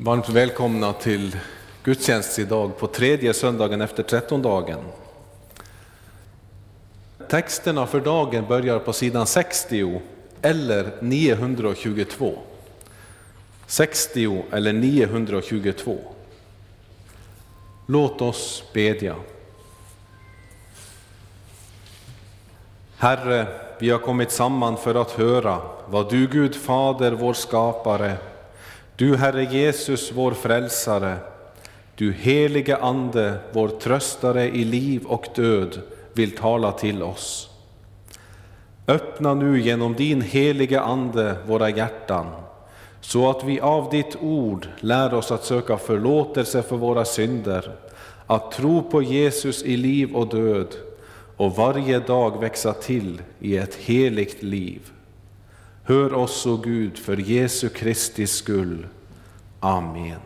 Varmt välkomna till gudstjänst idag på tredje söndagen efter trettondagen. Texterna för dagen börjar på sidan 60 eller 922. 60 eller 922. Låt oss bedja. Herre, vi har kommit samman för att höra vad du Gud Fader, vår skapare, du Herre Jesus, vår frälsare, du helige Ande, vår tröstare i liv och död, vill tala till oss. Öppna nu genom din helige Ande våra hjärtan, så att vi av ditt ord lär oss att söka förlåtelse för våra synder, att tro på Jesus i liv och död och varje dag växa till i ett heligt liv. Hör oss, o Gud, för Jesu Kristi skull. Amen.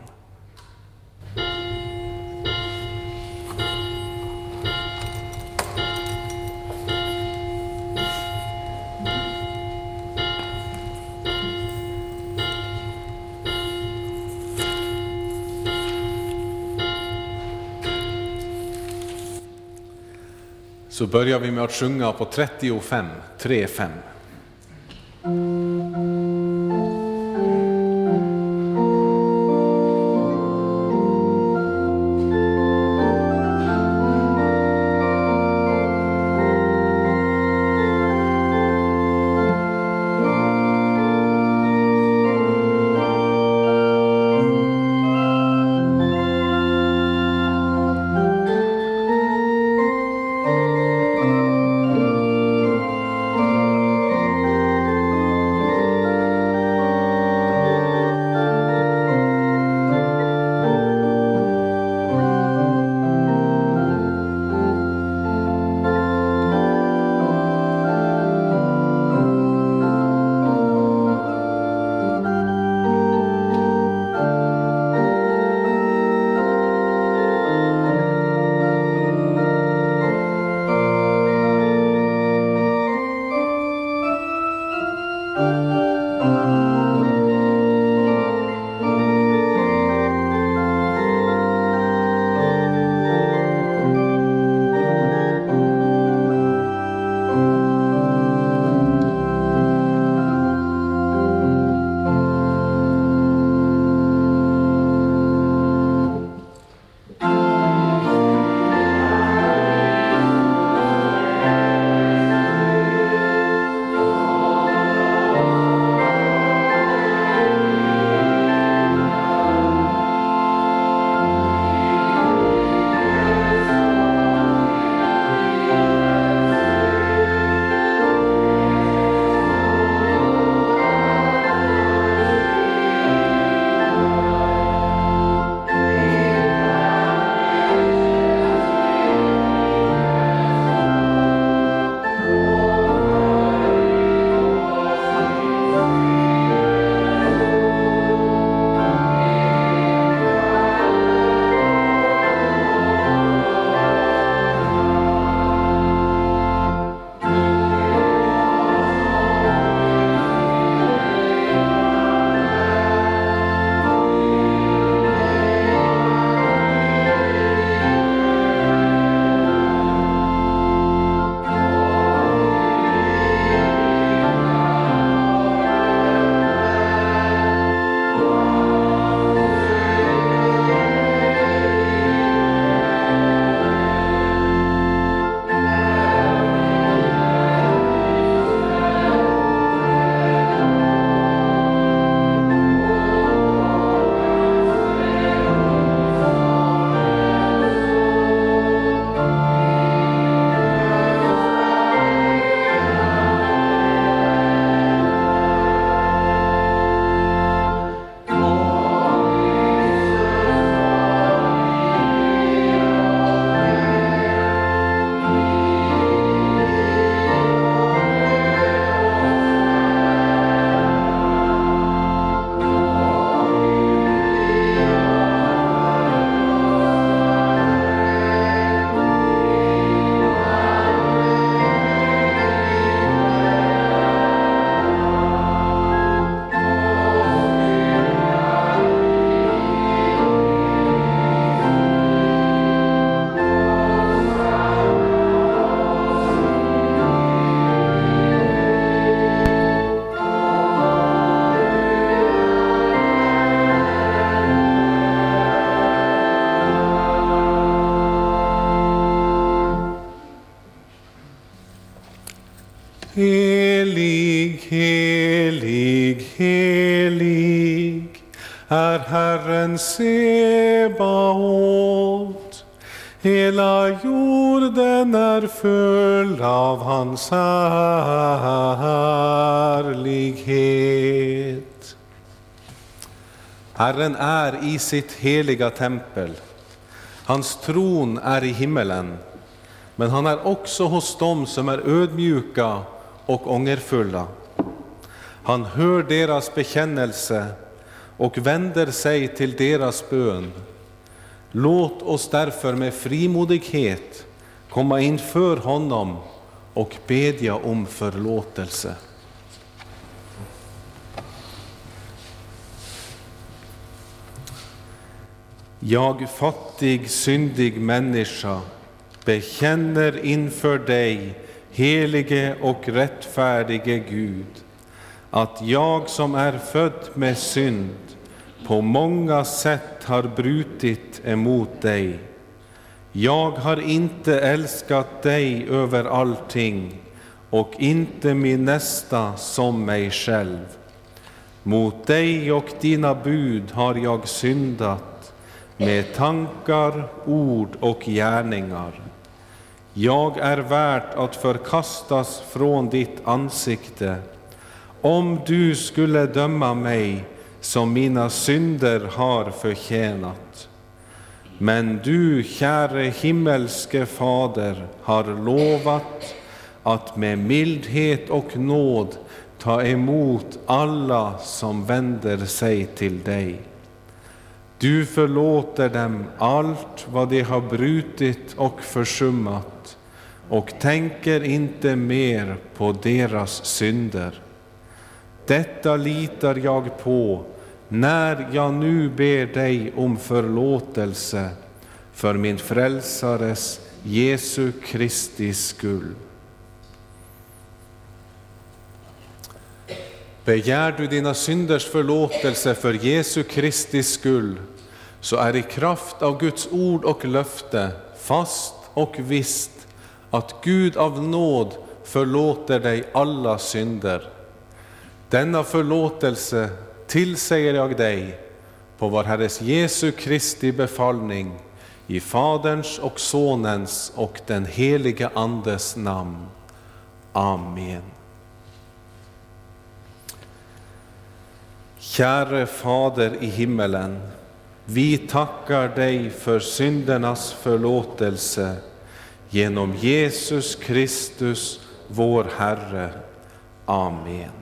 Så börjar vi med att sjunga på 35, 3-5. Herren Sebaot. Hela jorden är full av hans härlighet. Herren är i sitt heliga tempel. Hans tron är i himmelen, men han är också hos dem som är ödmjuka och ångerfulla. Han hör deras bekännelse och vänder sig till deras bön. Låt oss därför med frimodighet komma inför honom och bedja om förlåtelse. Jag fattig, syndig människa bekänner inför dig, helige och rättfärdige Gud, att jag som är född med synd på många sätt har brutit emot dig. Jag har inte älskat dig över allting och inte min nästa som mig själv. Mot dig och dina bud har jag syndat med tankar, ord och gärningar. Jag är värd att förkastas från ditt ansikte. Om du skulle döma mig som mina synder har förtjänat. Men du, käre himmelske Fader, har lovat att med mildhet och nåd ta emot alla som vänder sig till dig. Du förlåter dem allt vad de har brutit och försummat och tänker inte mer på deras synder. Detta litar jag på när jag nu ber dig om förlåtelse för min frälsares Jesu Kristi skull. Begär du dina synders förlåtelse för Jesu Kristi skull, så är i kraft av Guds ord och löfte fast och visst att Gud av nåd förlåter dig alla synder. Denna förlåtelse tillsäger jag dig på vår Herres Jesu Kristi befallning i Faderns och Sonens och den helige Andes namn. Amen. Käre Fader i himmelen, vi tackar dig för syndernas förlåtelse genom Jesus Kristus, vår Herre. Amen.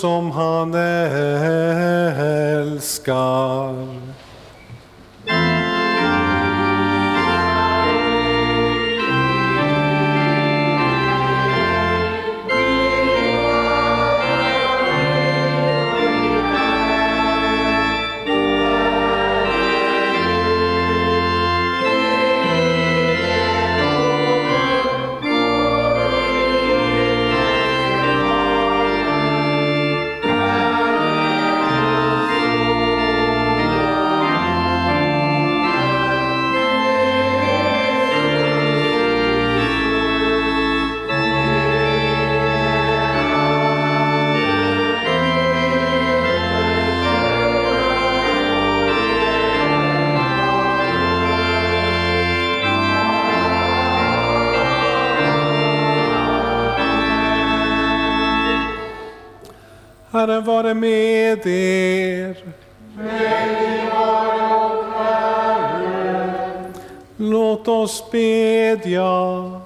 Som han Herren vare med er. Låt oss bedja.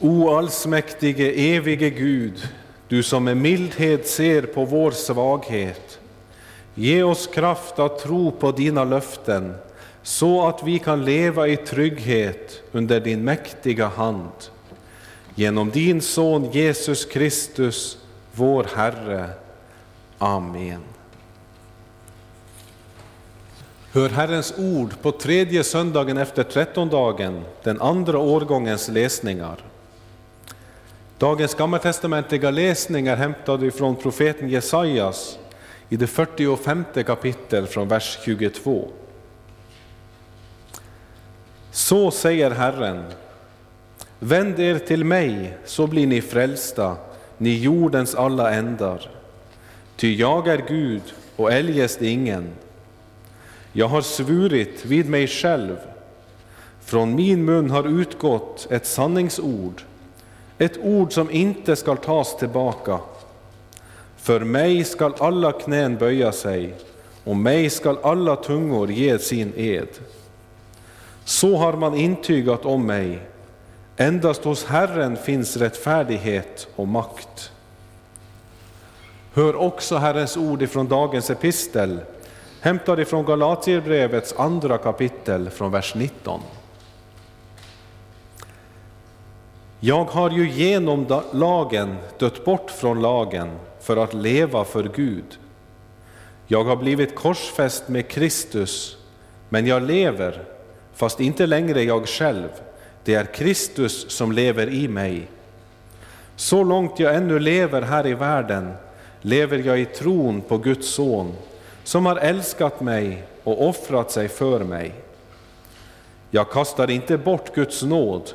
O allsmäktige, evige Gud, du som med mildhet ser på vår svaghet. Ge oss kraft att tro på dina löften så att vi kan leva i trygghet under din mäktiga hand. Genom din son Jesus Kristus, vår Herre. Amen. Hör Herrens ord på tredje söndagen efter trettondagen, den andra årgångens läsningar. Dagens gammaltestamentliga läsning är hämtad från profeten Jesajas i det 45 kapitel från vers 22. Så säger Herren, vänd er till mig så blir ni frälsta, ni jordens alla ändar. Ty jag är Gud och eljest ingen. Jag har svurit vid mig själv, från min mun har utgått ett sanningsord, ett ord som inte skall tas tillbaka. För mig skall alla knän böja sig, och mig skall alla tungor ge sin ed. Så har man intygat om mig, endast hos Herren finns rättfärdighet och makt. Hör också Herrens ord ifrån dagens epistel, hämtad ifrån Galatierbrevets andra kapitel från vers 19. Jag har ju genom lagen dött bort från lagen för att leva för Gud. Jag har blivit korsfäst med Kristus, men jag lever, fast inte längre jag själv. Det är Kristus som lever i mig. Så långt jag ännu lever här i världen lever jag i tron på Guds son, som har älskat mig och offrat sig för mig. Jag kastar inte bort Guds nåd.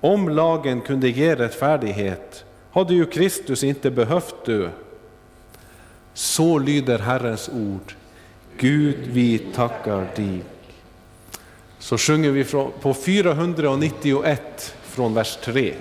Om lagen kunde ge rättfärdighet hade ju Kristus inte behövt dö. Så lyder Herrens ord. Gud, vi tackar dig. Så sjunger vi på 491 från vers 3.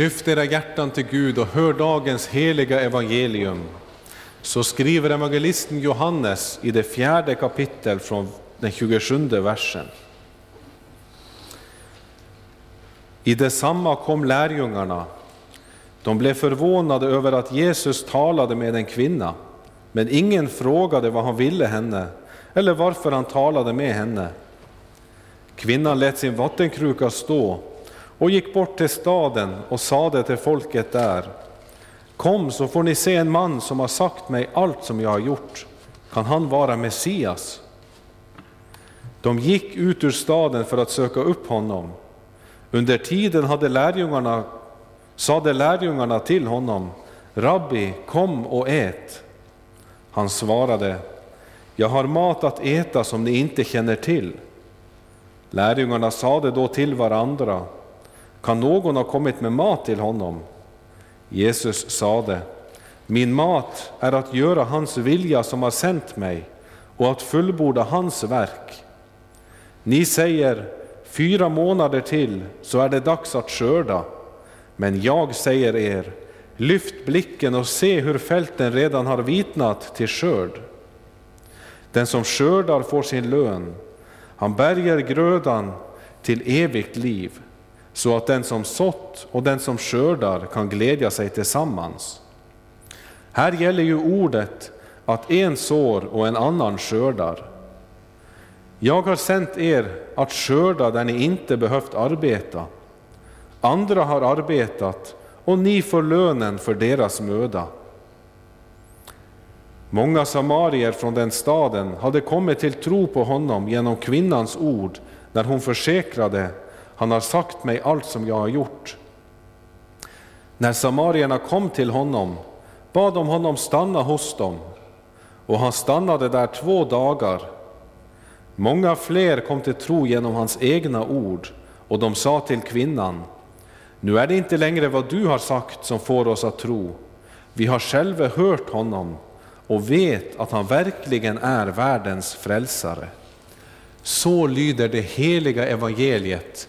Lyft era hjärtan till Gud och hör dagens heliga evangelium. Så skriver evangelisten Johannes i det fjärde kapitlet från den 27 versen. I detsamma kom lärjungarna. De blev förvånade över att Jesus talade med en kvinna, men ingen frågade vad han ville henne eller varför han talade med henne. Kvinnan lät sin vattenkruka stå och gick bort till staden och sade till folket där, Kom så får ni se en man som har sagt mig allt som jag har gjort. Kan han vara Messias? De gick ut ur staden för att söka upp honom. Under tiden hade lärjungarna, sade lärjungarna till honom, Rabbi, kom och ät. Han svarade, jag har mat att äta som ni inte känner till. Lärjungarna sade då till varandra, kan någon ha kommit med mat till honom? Jesus sade, min mat är att göra hans vilja som har sänt mig och att fullborda hans verk. Ni säger, fyra månader till så är det dags att skörda. Men jag säger er, lyft blicken och se hur fälten redan har vitnat till skörd. Den som skördar får sin lön, han bärger grödan till evigt liv så att den som sått och den som skördar kan glädja sig tillsammans. Här gäller ju ordet att en sår och en annan skördar. Jag har sänt er att skörda där ni inte behövt arbeta. Andra har arbetat och ni får lönen för deras möda. Många samarier från den staden hade kommit till tro på honom genom kvinnans ord när hon försäkrade han har sagt mig allt som jag har gjort. När samarierna kom till honom bad de honom stanna hos dem, och han stannade där två dagar. Många fler kom till tro genom hans egna ord, och de sa till kvinnan, nu är det inte längre vad du har sagt som får oss att tro. Vi har själva hört honom och vet att han verkligen är världens frälsare. Så lyder det heliga evangeliet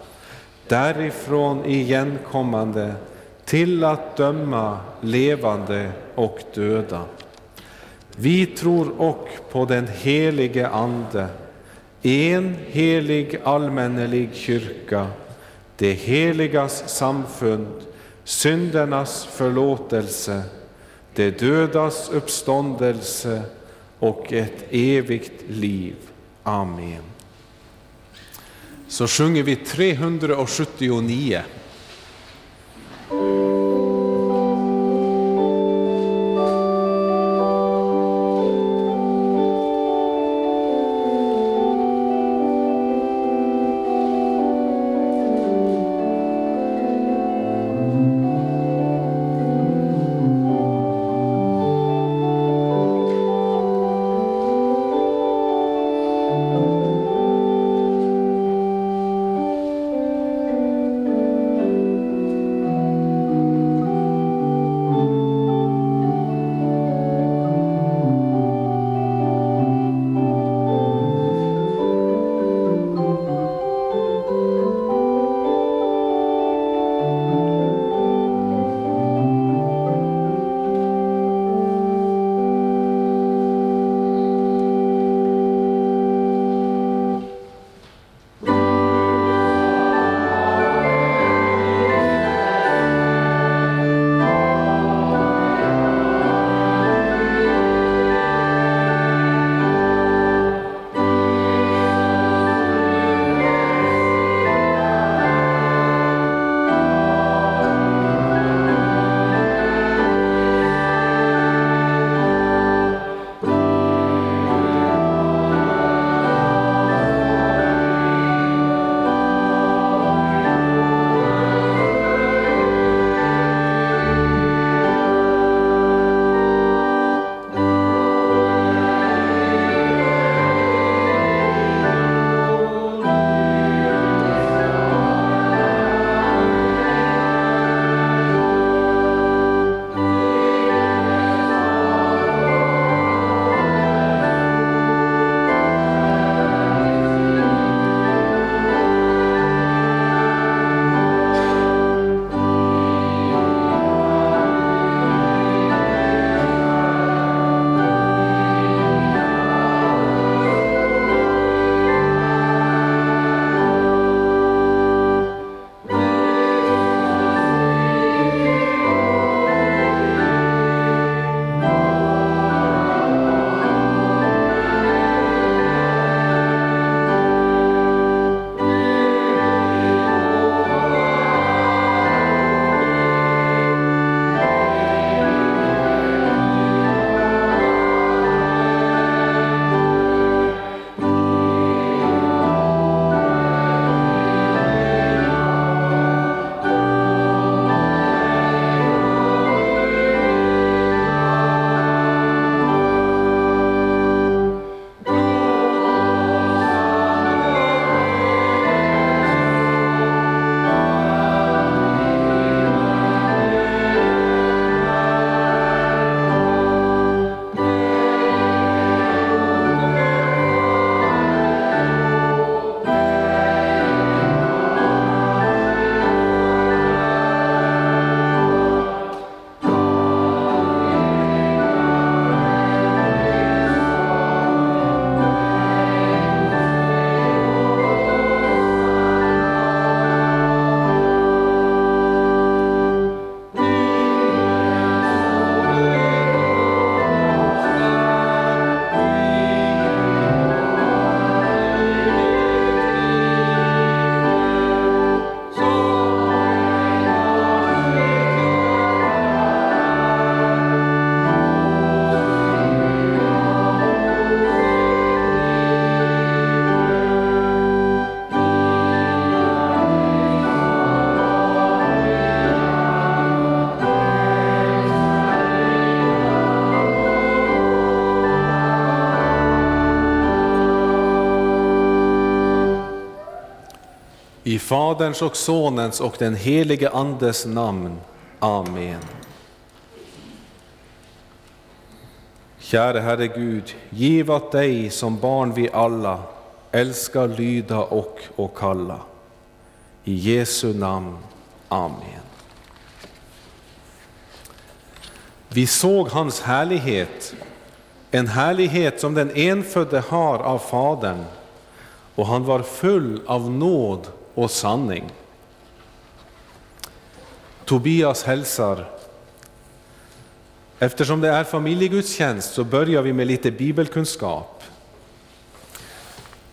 därifrån igenkommande till att döma levande och döda. Vi tror och på den helige Ande, en helig allmännelig kyrka, det heligas samfund, syndernas förlåtelse, det dödas uppståndelse och ett evigt liv. Amen så sjunger vi 379. Faderns och Sonens och den helige Andes namn. Amen. Käre Herre Gud, giv att dig som barn vi alla älskar, lyda och och kalla. I Jesu namn. Amen. Vi såg hans härlighet, en härlighet som den enfödde har av Fadern, och han var full av nåd och sanning. Tobias hälsar. Eftersom det är familjegudstjänst så börjar vi med lite bibelkunskap.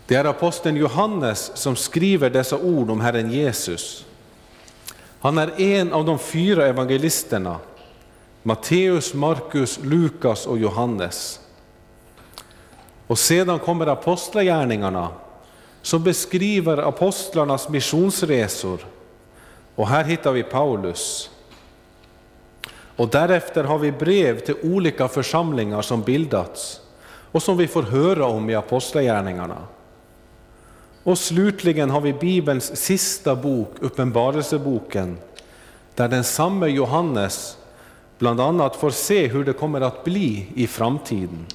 Det är aposteln Johannes som skriver dessa ord om Herren Jesus. Han är en av de fyra evangelisterna, Matteus, Markus, Lukas och Johannes. Och sedan kommer apostlagärningarna som beskriver apostlarnas missionsresor. Och här hittar vi Paulus. Och därefter har vi brev till olika församlingar som bildats och som vi får höra om i Apostlagärningarna. Och slutligen har vi Bibelns sista bok, Uppenbarelseboken, där den samme Johannes bland annat får se hur det kommer att bli i framtiden.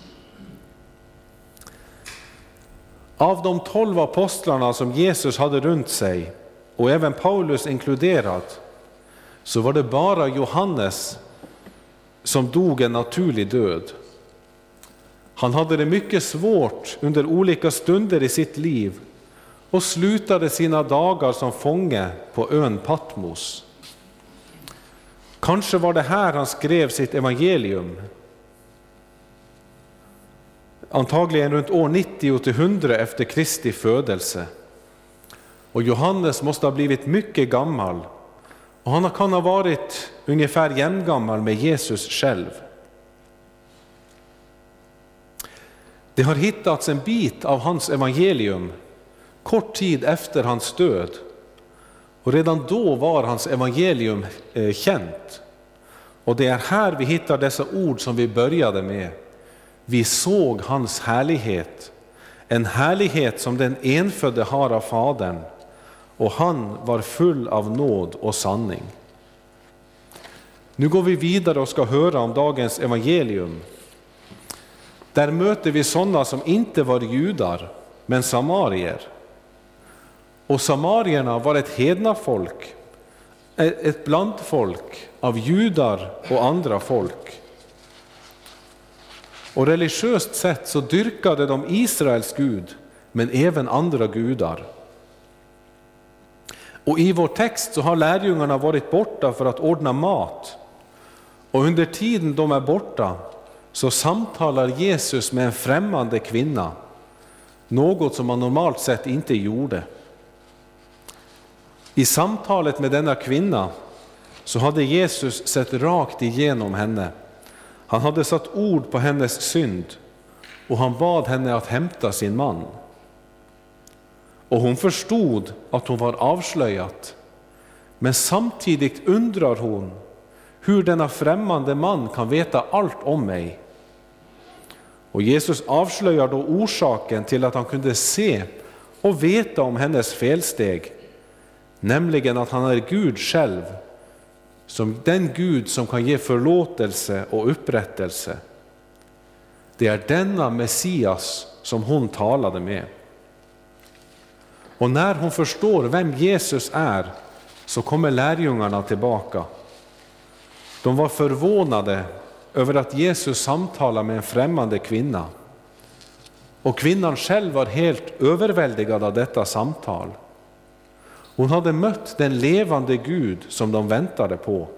Av de tolv apostlarna som Jesus hade runt sig, och även Paulus inkluderad, så var det bara Johannes som dog en naturlig död. Han hade det mycket svårt under olika stunder i sitt liv och slutade sina dagar som fånge på ön Patmos. Kanske var det här han skrev sitt evangelium, antagligen runt år 90 till 100 efter Kristi födelse. Och Johannes måste ha blivit mycket gammal och han kan ha varit ungefär jämngammal med Jesus själv. Det har hittats en bit av hans evangelium kort tid efter hans död. Och redan då var hans evangelium eh, känt. Och det är här vi hittar dessa ord som vi började med. Vi såg hans härlighet, en härlighet som den enfödde har av Fadern, och han var full av nåd och sanning. Nu går vi vidare och ska höra om dagens evangelium. Där möter vi sådana som inte var judar, men samarier. Och samarierna var ett hedna folk, ett blandfolk av judar och andra folk. Och religiöst sett så dyrkade de Israels Gud, men även andra gudar. Och i vår text så har lärjungarna varit borta för att ordna mat. Och under tiden de är borta så samtalar Jesus med en främmande kvinna, något som man normalt sett inte gjorde. I samtalet med denna kvinna så hade Jesus sett rakt igenom henne han hade satt ord på hennes synd och han bad henne att hämta sin man. Och hon förstod att hon var avslöjad. men samtidigt undrar hon hur denna främmande man kan veta allt om mig. Och Jesus avslöjar då orsaken till att han kunde se och veta om hennes felsteg, nämligen att han är Gud själv som den Gud som kan ge förlåtelse och upprättelse. Det är denna Messias som hon talade med. Och när hon förstår vem Jesus är så kommer lärjungarna tillbaka. De var förvånade över att Jesus samtalar med en främmande kvinna. Och kvinnan själv var helt överväldigad av detta samtal. Hon hade mött den levande Gud som de väntade på.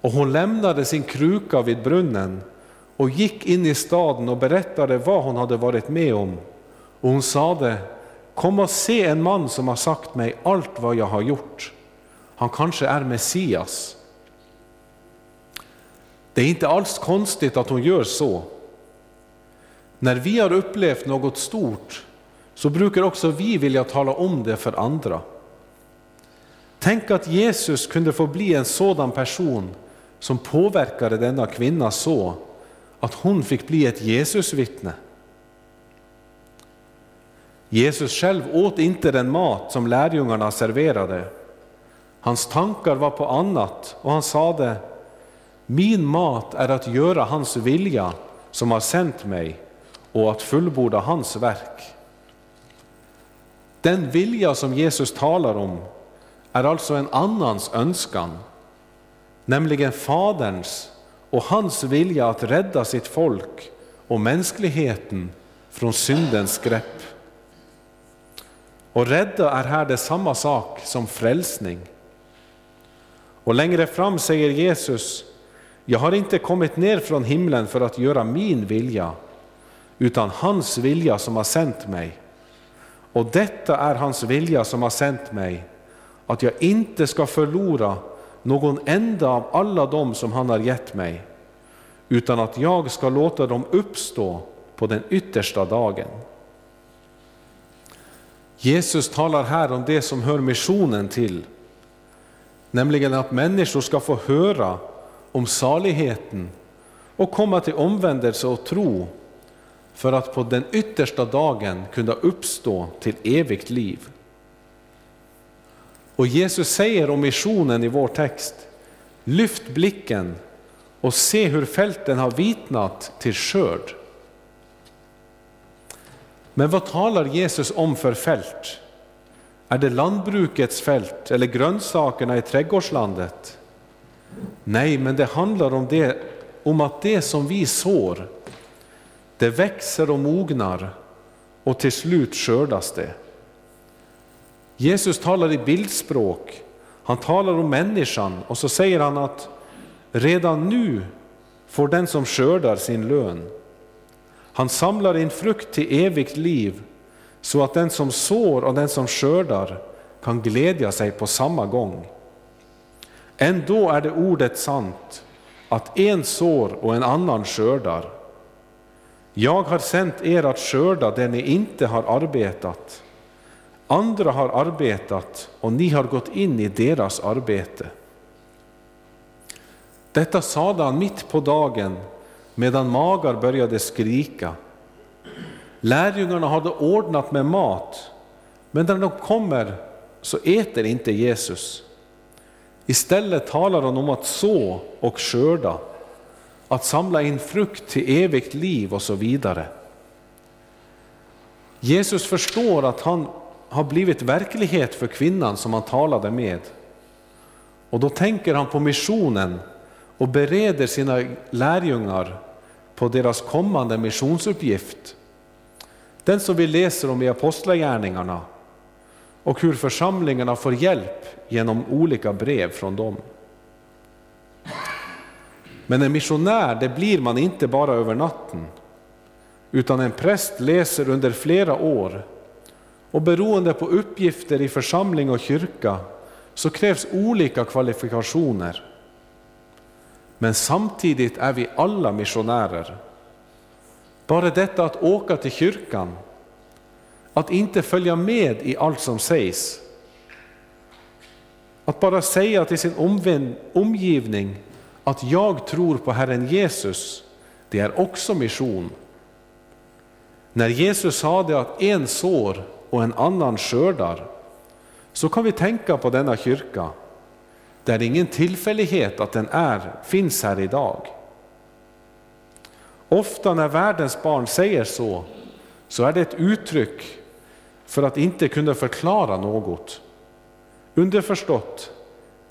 Och hon lämnade sin kruka vid brunnen och gick in i staden och berättade vad hon hade varit med om. Och hon sade, kom och se en man som har sagt mig allt vad jag har gjort. Han kanske är Messias. Det är inte alls konstigt att hon gör så. När vi har upplevt något stort så brukar också vi vilja tala om det för andra. Tänk att Jesus kunde få bli en sådan person som påverkade denna kvinna så att hon fick bli ett Jesusvittne. Jesus själv åt inte den mat som lärjungarna serverade. Hans tankar var på annat och han sade, min mat är att göra hans vilja som har sänt mig och att fullborda hans verk. Den vilja som Jesus talar om är alltså en annans önskan, nämligen Faderns och hans vilja att rädda sitt folk och mänskligheten från syndens grepp. Och rädda är här det samma sak som frälsning. Och längre fram säger Jesus, jag har inte kommit ner från himlen för att göra min vilja, utan hans vilja som har sänt mig. Och detta är hans vilja som har sänt mig, att jag inte ska förlora någon enda av alla dem som han har gett mig, utan att jag ska låta dem uppstå på den yttersta dagen. Jesus talar här om det som hör missionen till, nämligen att människor ska få höra om saligheten och komma till omvändelse och tro för att på den yttersta dagen kunna uppstå till evigt liv. Och Jesus säger om missionen i vår text, lyft blicken och se hur fälten har vitnat till skörd. Men vad talar Jesus om för fält? Är det lantbrukets fält eller grönsakerna i trädgårdslandet? Nej, men det handlar om, det, om att det som vi sår, det växer och mognar och till slut skördas det. Jesus talar i bildspråk, han talar om människan och så säger han att redan nu får den som skördar sin lön. Han samlar in frukt till evigt liv så att den som sår och den som skördar kan glädja sig på samma gång. Ändå är det ordet sant, att en sår och en annan skördar. Jag har sänt er att skörda det ni inte har arbetat. Andra har arbetat och ni har gått in i deras arbete. Detta sade han mitt på dagen medan magar började skrika. Lärjungarna hade ordnat med mat, men när de kommer så äter inte Jesus. Istället talar han om att så och skörda, att samla in frukt till evigt liv och så vidare. Jesus förstår att han har blivit verklighet för kvinnan som han talade med. Och då tänker han på missionen och bereder sina lärjungar på deras kommande missionsuppgift. Den som vi läser om i Apostlagärningarna och hur församlingarna får hjälp genom olika brev från dem. Men en missionär, det blir man inte bara över natten, utan en präst läser under flera år och beroende på uppgifter i församling och kyrka så krävs olika kvalifikationer. Men samtidigt är vi alla missionärer. Bara detta att åka till kyrkan, att inte följa med i allt som sägs, att bara säga till sin omgivning att jag tror på Herren Jesus, det är också mission. När Jesus sade att en sår och en annan skördar, så kan vi tänka på denna kyrka. Det är ingen tillfällighet att den är, finns här idag. Ofta när världens barn säger så, så är det ett uttryck för att inte kunna förklara något. Underförstått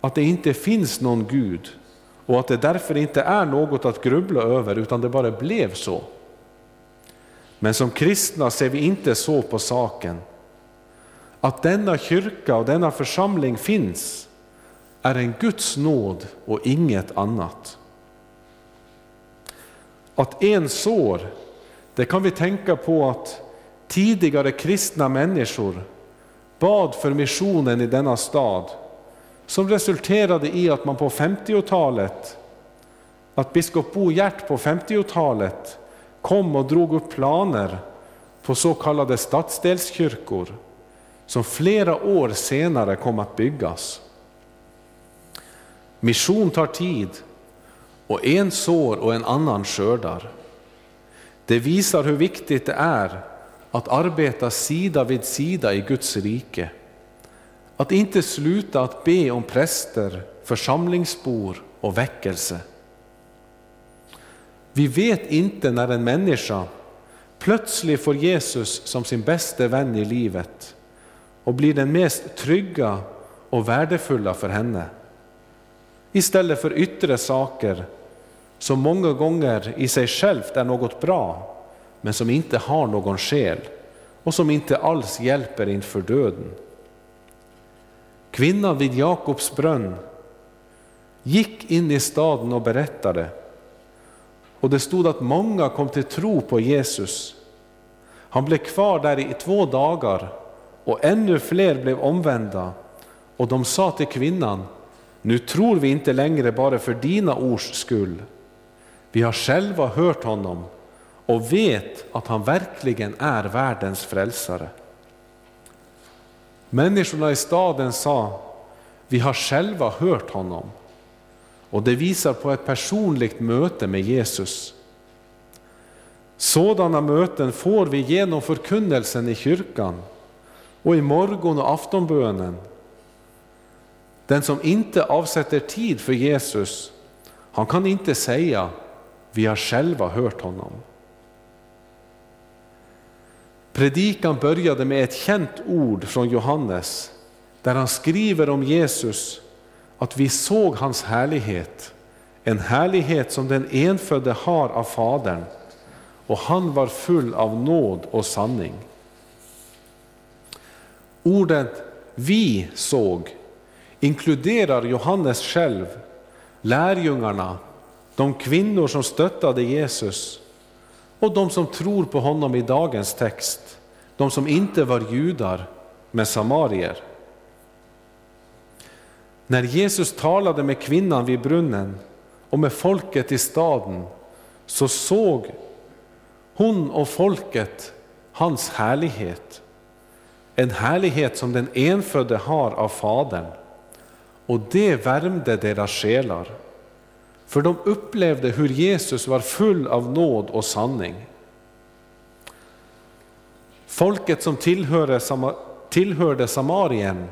att det inte finns någon Gud och att det därför inte är något att grubbla över utan det bara blev så. Men som kristna ser vi inte så på saken. Att denna kyrka och denna församling finns är en Guds nåd och inget annat. Att en sår, det kan vi tänka på att tidigare kristna människor bad för missionen i denna stad som resulterade i att man på 50-talet, att biskop Bo Hjärt på 50-talet kom och drog upp planer på så kallade stadsdelskyrkor som flera år senare kom att byggas. Mission tar tid och en sår och en annan skördar. Det visar hur viktigt det är att arbeta sida vid sida i Guds rike. Att inte sluta att be om präster, församlingsbor och väckelse. Vi vet inte när en människa plötsligt får Jesus som sin bästa vän i livet och blir den mest trygga och värdefulla för henne. Istället för yttre saker som många gånger i sig självt är något bra, men som inte har någon själ och som inte alls hjälper inför döden. Kvinnan vid Jakobs brunn gick in i staden och berättade. Och det stod att många kom till tro på Jesus. Han blev kvar där i två dagar och ännu fler blev omvända. Och de sa till kvinnan, nu tror vi inte längre bara för dina ords skull. Vi har själva hört honom och vet att han verkligen är världens frälsare. Människorna i staden sa, vi har själva hört honom. Och det visar på ett personligt möte med Jesus. Sådana möten får vi genom förkunnelsen i kyrkan och i morgon och aftonbönen. Den som inte avsätter tid för Jesus, han kan inte säga vi har själva hört honom. Predikan började med ett känt ord från Johannes där han skriver om Jesus att vi såg hans härlighet, en härlighet som den enfödde har av Fadern och han var full av nåd och sanning. Ordet vi såg inkluderar Johannes själv, lärjungarna, de kvinnor som stöttade Jesus och de som tror på honom i dagens text, de som inte var judar men samarier. När Jesus talade med kvinnan vid brunnen och med folket i staden så såg hon och folket hans härlighet. En härlighet som den enfödde har av Fadern. Och det värmde deras själar. För de upplevde hur Jesus var full av nåd och sanning. Folket som tillhörde, tillhörde Samarien,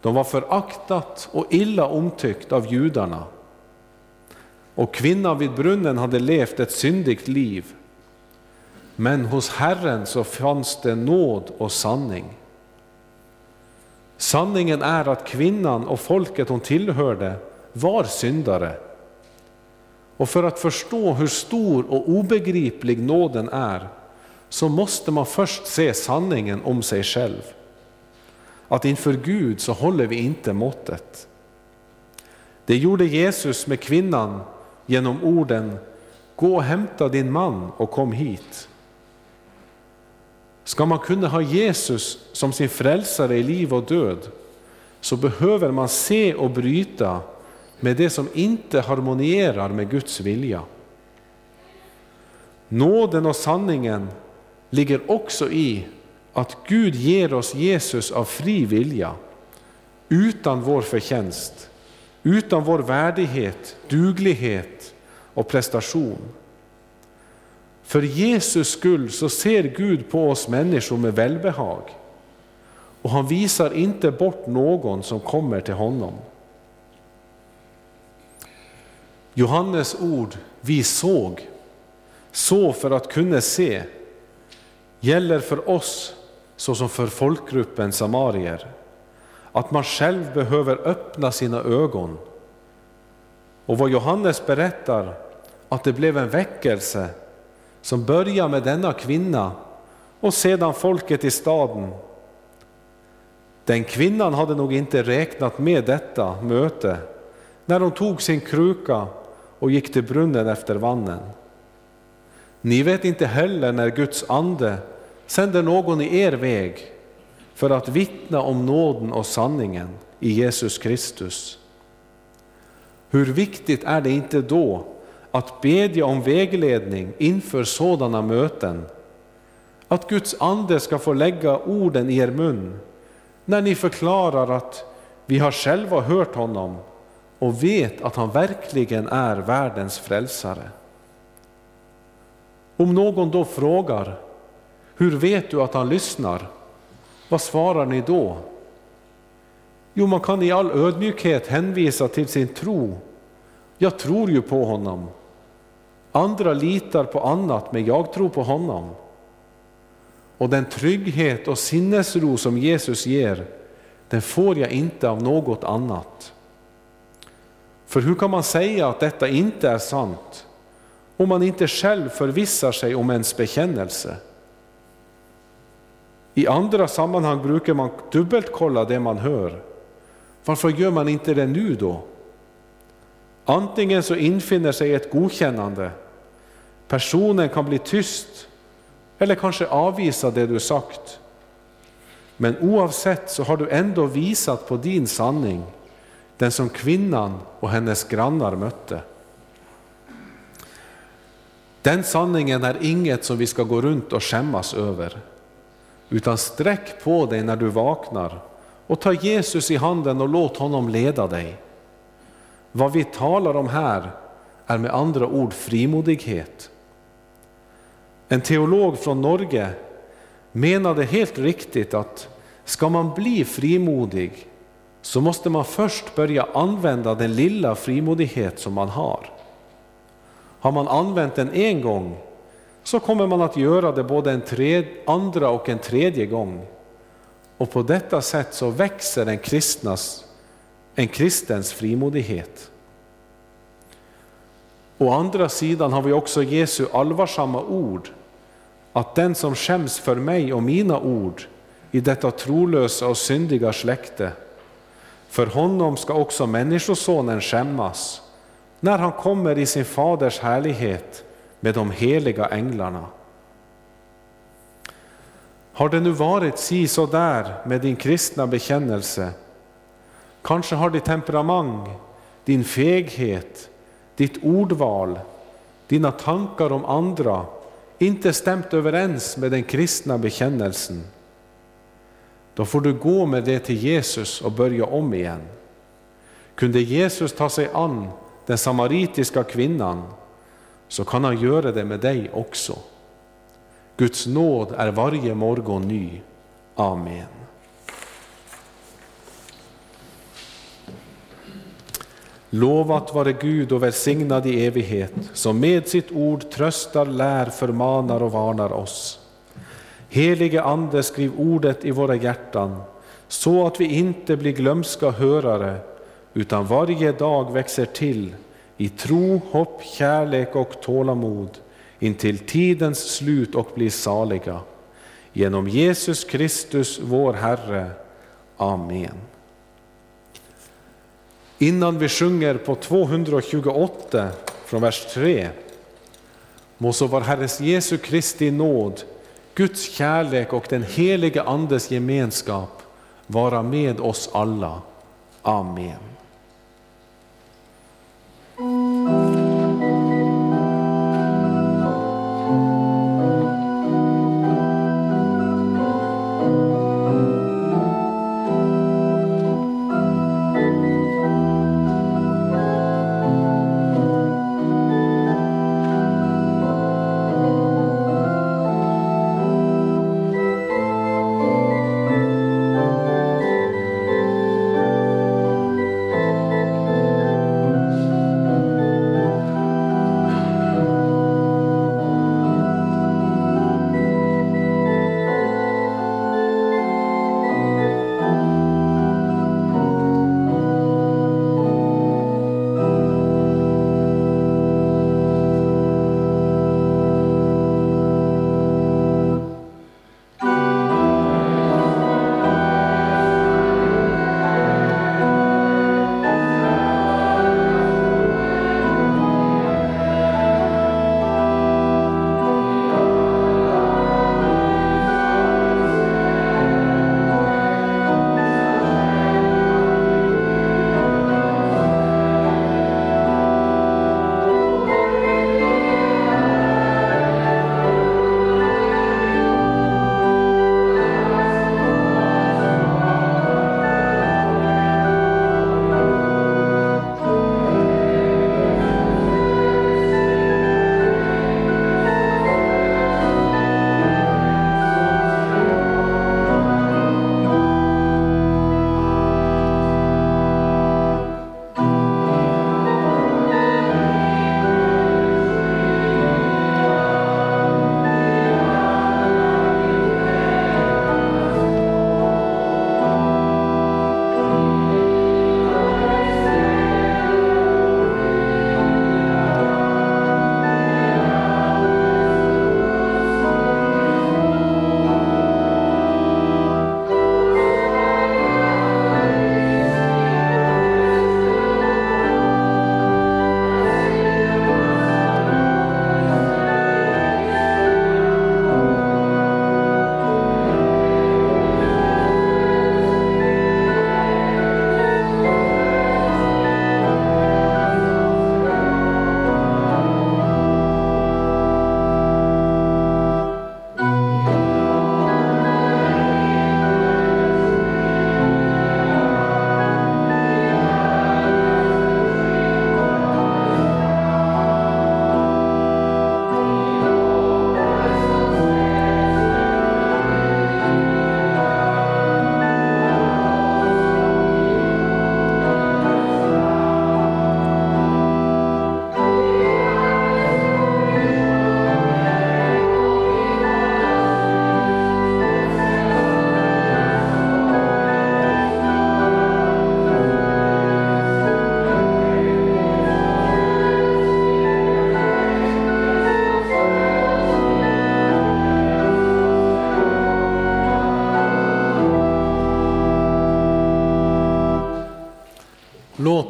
de var föraktat och illa omtyckt av judarna. Och kvinnan vid brunnen hade levt ett syndigt liv. Men hos Herren så fanns det nåd och sanning. Sanningen är att kvinnan och folket hon tillhörde var syndare och för att förstå hur stor och obegriplig nåden är så måste man först se sanningen om sig själv. Att inför Gud så håller vi inte måttet. Det gjorde Jesus med kvinnan genom orden Gå och hämta din man och kom hit. Ska man kunna ha Jesus som sin frälsare i liv och död så behöver man se och bryta med det som inte harmonierar med Guds vilja. Nåden och sanningen ligger också i att Gud ger oss Jesus av fri vilja, utan vår förtjänst, utan vår värdighet, duglighet och prestation. För Jesus skull så ser Gud på oss människor med välbehag och han visar inte bort någon som kommer till honom. Johannes ord, vi såg, så för att kunna se, gäller för oss såsom för folkgruppen samarier. Att man själv behöver öppna sina ögon. Och vad Johannes berättar, att det blev en väckelse som började med denna kvinna och sedan folket i staden. Den kvinnan hade nog inte räknat med detta möte när hon tog sin kruka och gick till brunnen efter vannen. Ni vet inte heller när Guds ande sänder någon i er väg för att vittna om nåden och sanningen i Jesus Kristus. Hur viktigt är det inte då att bedja om vägledning inför sådana möten? Att Guds ande ska få lägga orden i er mun när ni förklarar att vi har själva hört honom och vet att han verkligen är världens frälsare. Om någon då frågar, Hur vet du att han lyssnar? Vad svarar ni då? Jo, man kan i all ödmjukhet hänvisa till sin tro. Jag tror ju på honom. Andra litar på annat, men jag tror på honom. Och den trygghet och sinnesro som Jesus ger, den får jag inte av något annat. För hur kan man säga att detta inte är sant om man inte själv förvissar sig om ens bekännelse? I andra sammanhang brukar man dubbelkolla det man hör. Varför gör man inte det nu då? Antingen så infinner sig ett godkännande, personen kan bli tyst eller kanske avvisa det du sagt. Men oavsett så har du ändå visat på din sanning, den som kvinnan och hennes grannar mötte. Den sanningen är inget som vi ska gå runt och skämmas över, utan sträck på dig när du vaknar och ta Jesus i handen och låt honom leda dig. Vad vi talar om här är med andra ord frimodighet. En teolog från Norge menade helt riktigt att ska man bli frimodig så måste man först börja använda den lilla frimodighet som man har. Har man använt den en gång så kommer man att göra det både en tredje, andra och en tredje gång. Och på detta sätt så växer en, kristnas, en kristens frimodighet. Å andra sidan har vi också Jesu allvarsamma ord, att den som skäms för mig och mina ord i detta trolösa och syndiga släkte, för honom ska också Människosonen skämmas, när han kommer i sin faders härlighet med de heliga änglarna. Har det nu varit si så där med din kristna bekännelse? Kanske har ditt temperament, din feghet, ditt ordval, dina tankar om andra inte stämt överens med den kristna bekännelsen. Då får du gå med det till Jesus och börja om igen. Kunde Jesus ta sig an den samaritiska kvinnan så kan han göra det med dig också. Guds nåd är varje morgon ny. Amen. Lovat vare Gud och välsignad i evighet, som med sitt ord tröstar, lär, förmanar och varnar oss. Helige Ande, skriv ordet i våra hjärtan, så att vi inte blir glömska hörare, utan varje dag växer till i tro, hopp, kärlek och tålamod intill tidens slut och blir saliga. Genom Jesus Kristus, vår Herre. Amen. Innan vi sjunger på 228 från vers 3 må så vår Herres Jesu Kristi nåd, Guds kärlek och den helige Andes gemenskap vara med oss alla. Amen.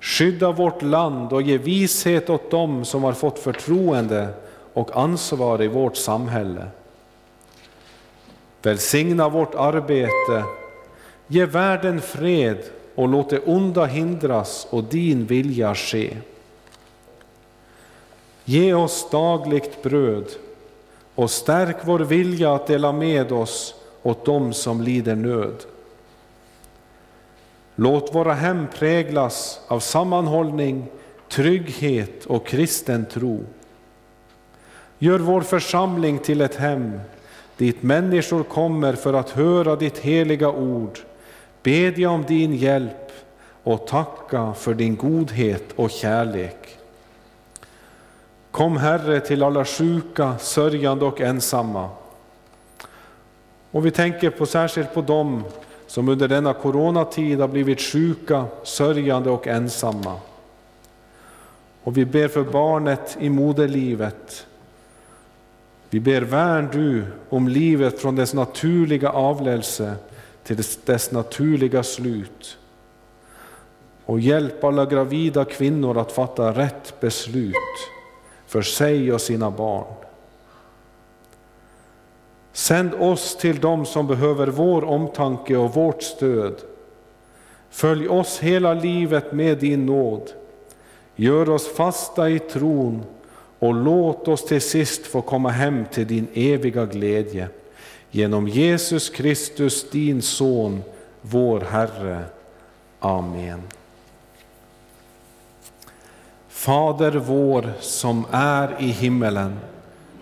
Skydda vårt land och ge vishet åt dem som har fått förtroende och ansvar i vårt samhälle. Välsigna vårt arbete, ge världen fred och låt det onda hindras och din vilja ske. Ge oss dagligt bröd och stärk vår vilja att dela med oss åt dem som lider nöd. Låt våra hem präglas av sammanhållning, trygghet och kristen tro. Gör vår församling till ett hem dit människor kommer för att höra ditt heliga ord, bedja om din hjälp och tacka för din godhet och kärlek. Kom Herre till alla sjuka, sörjande och ensamma. Och vi tänker på, särskilt på dem som under denna coronatid har blivit sjuka, sörjande och ensamma. Och vi ber för barnet i moderlivet. Vi ber värn du om livet från dess naturliga avlelse till dess, dess naturliga slut. Och hjälp alla gravida kvinnor att fatta rätt beslut för sig och sina barn. Sänd oss till dem som behöver vår omtanke och vårt stöd. Följ oss hela livet med din nåd. Gör oss fasta i tron och låt oss till sist få komma hem till din eviga glädje. Genom Jesus Kristus, din Son, vår Herre. Amen. Fader vår som är i himmelen.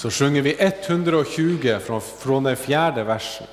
Så sjunger vi 120 från, från den fjärde versen.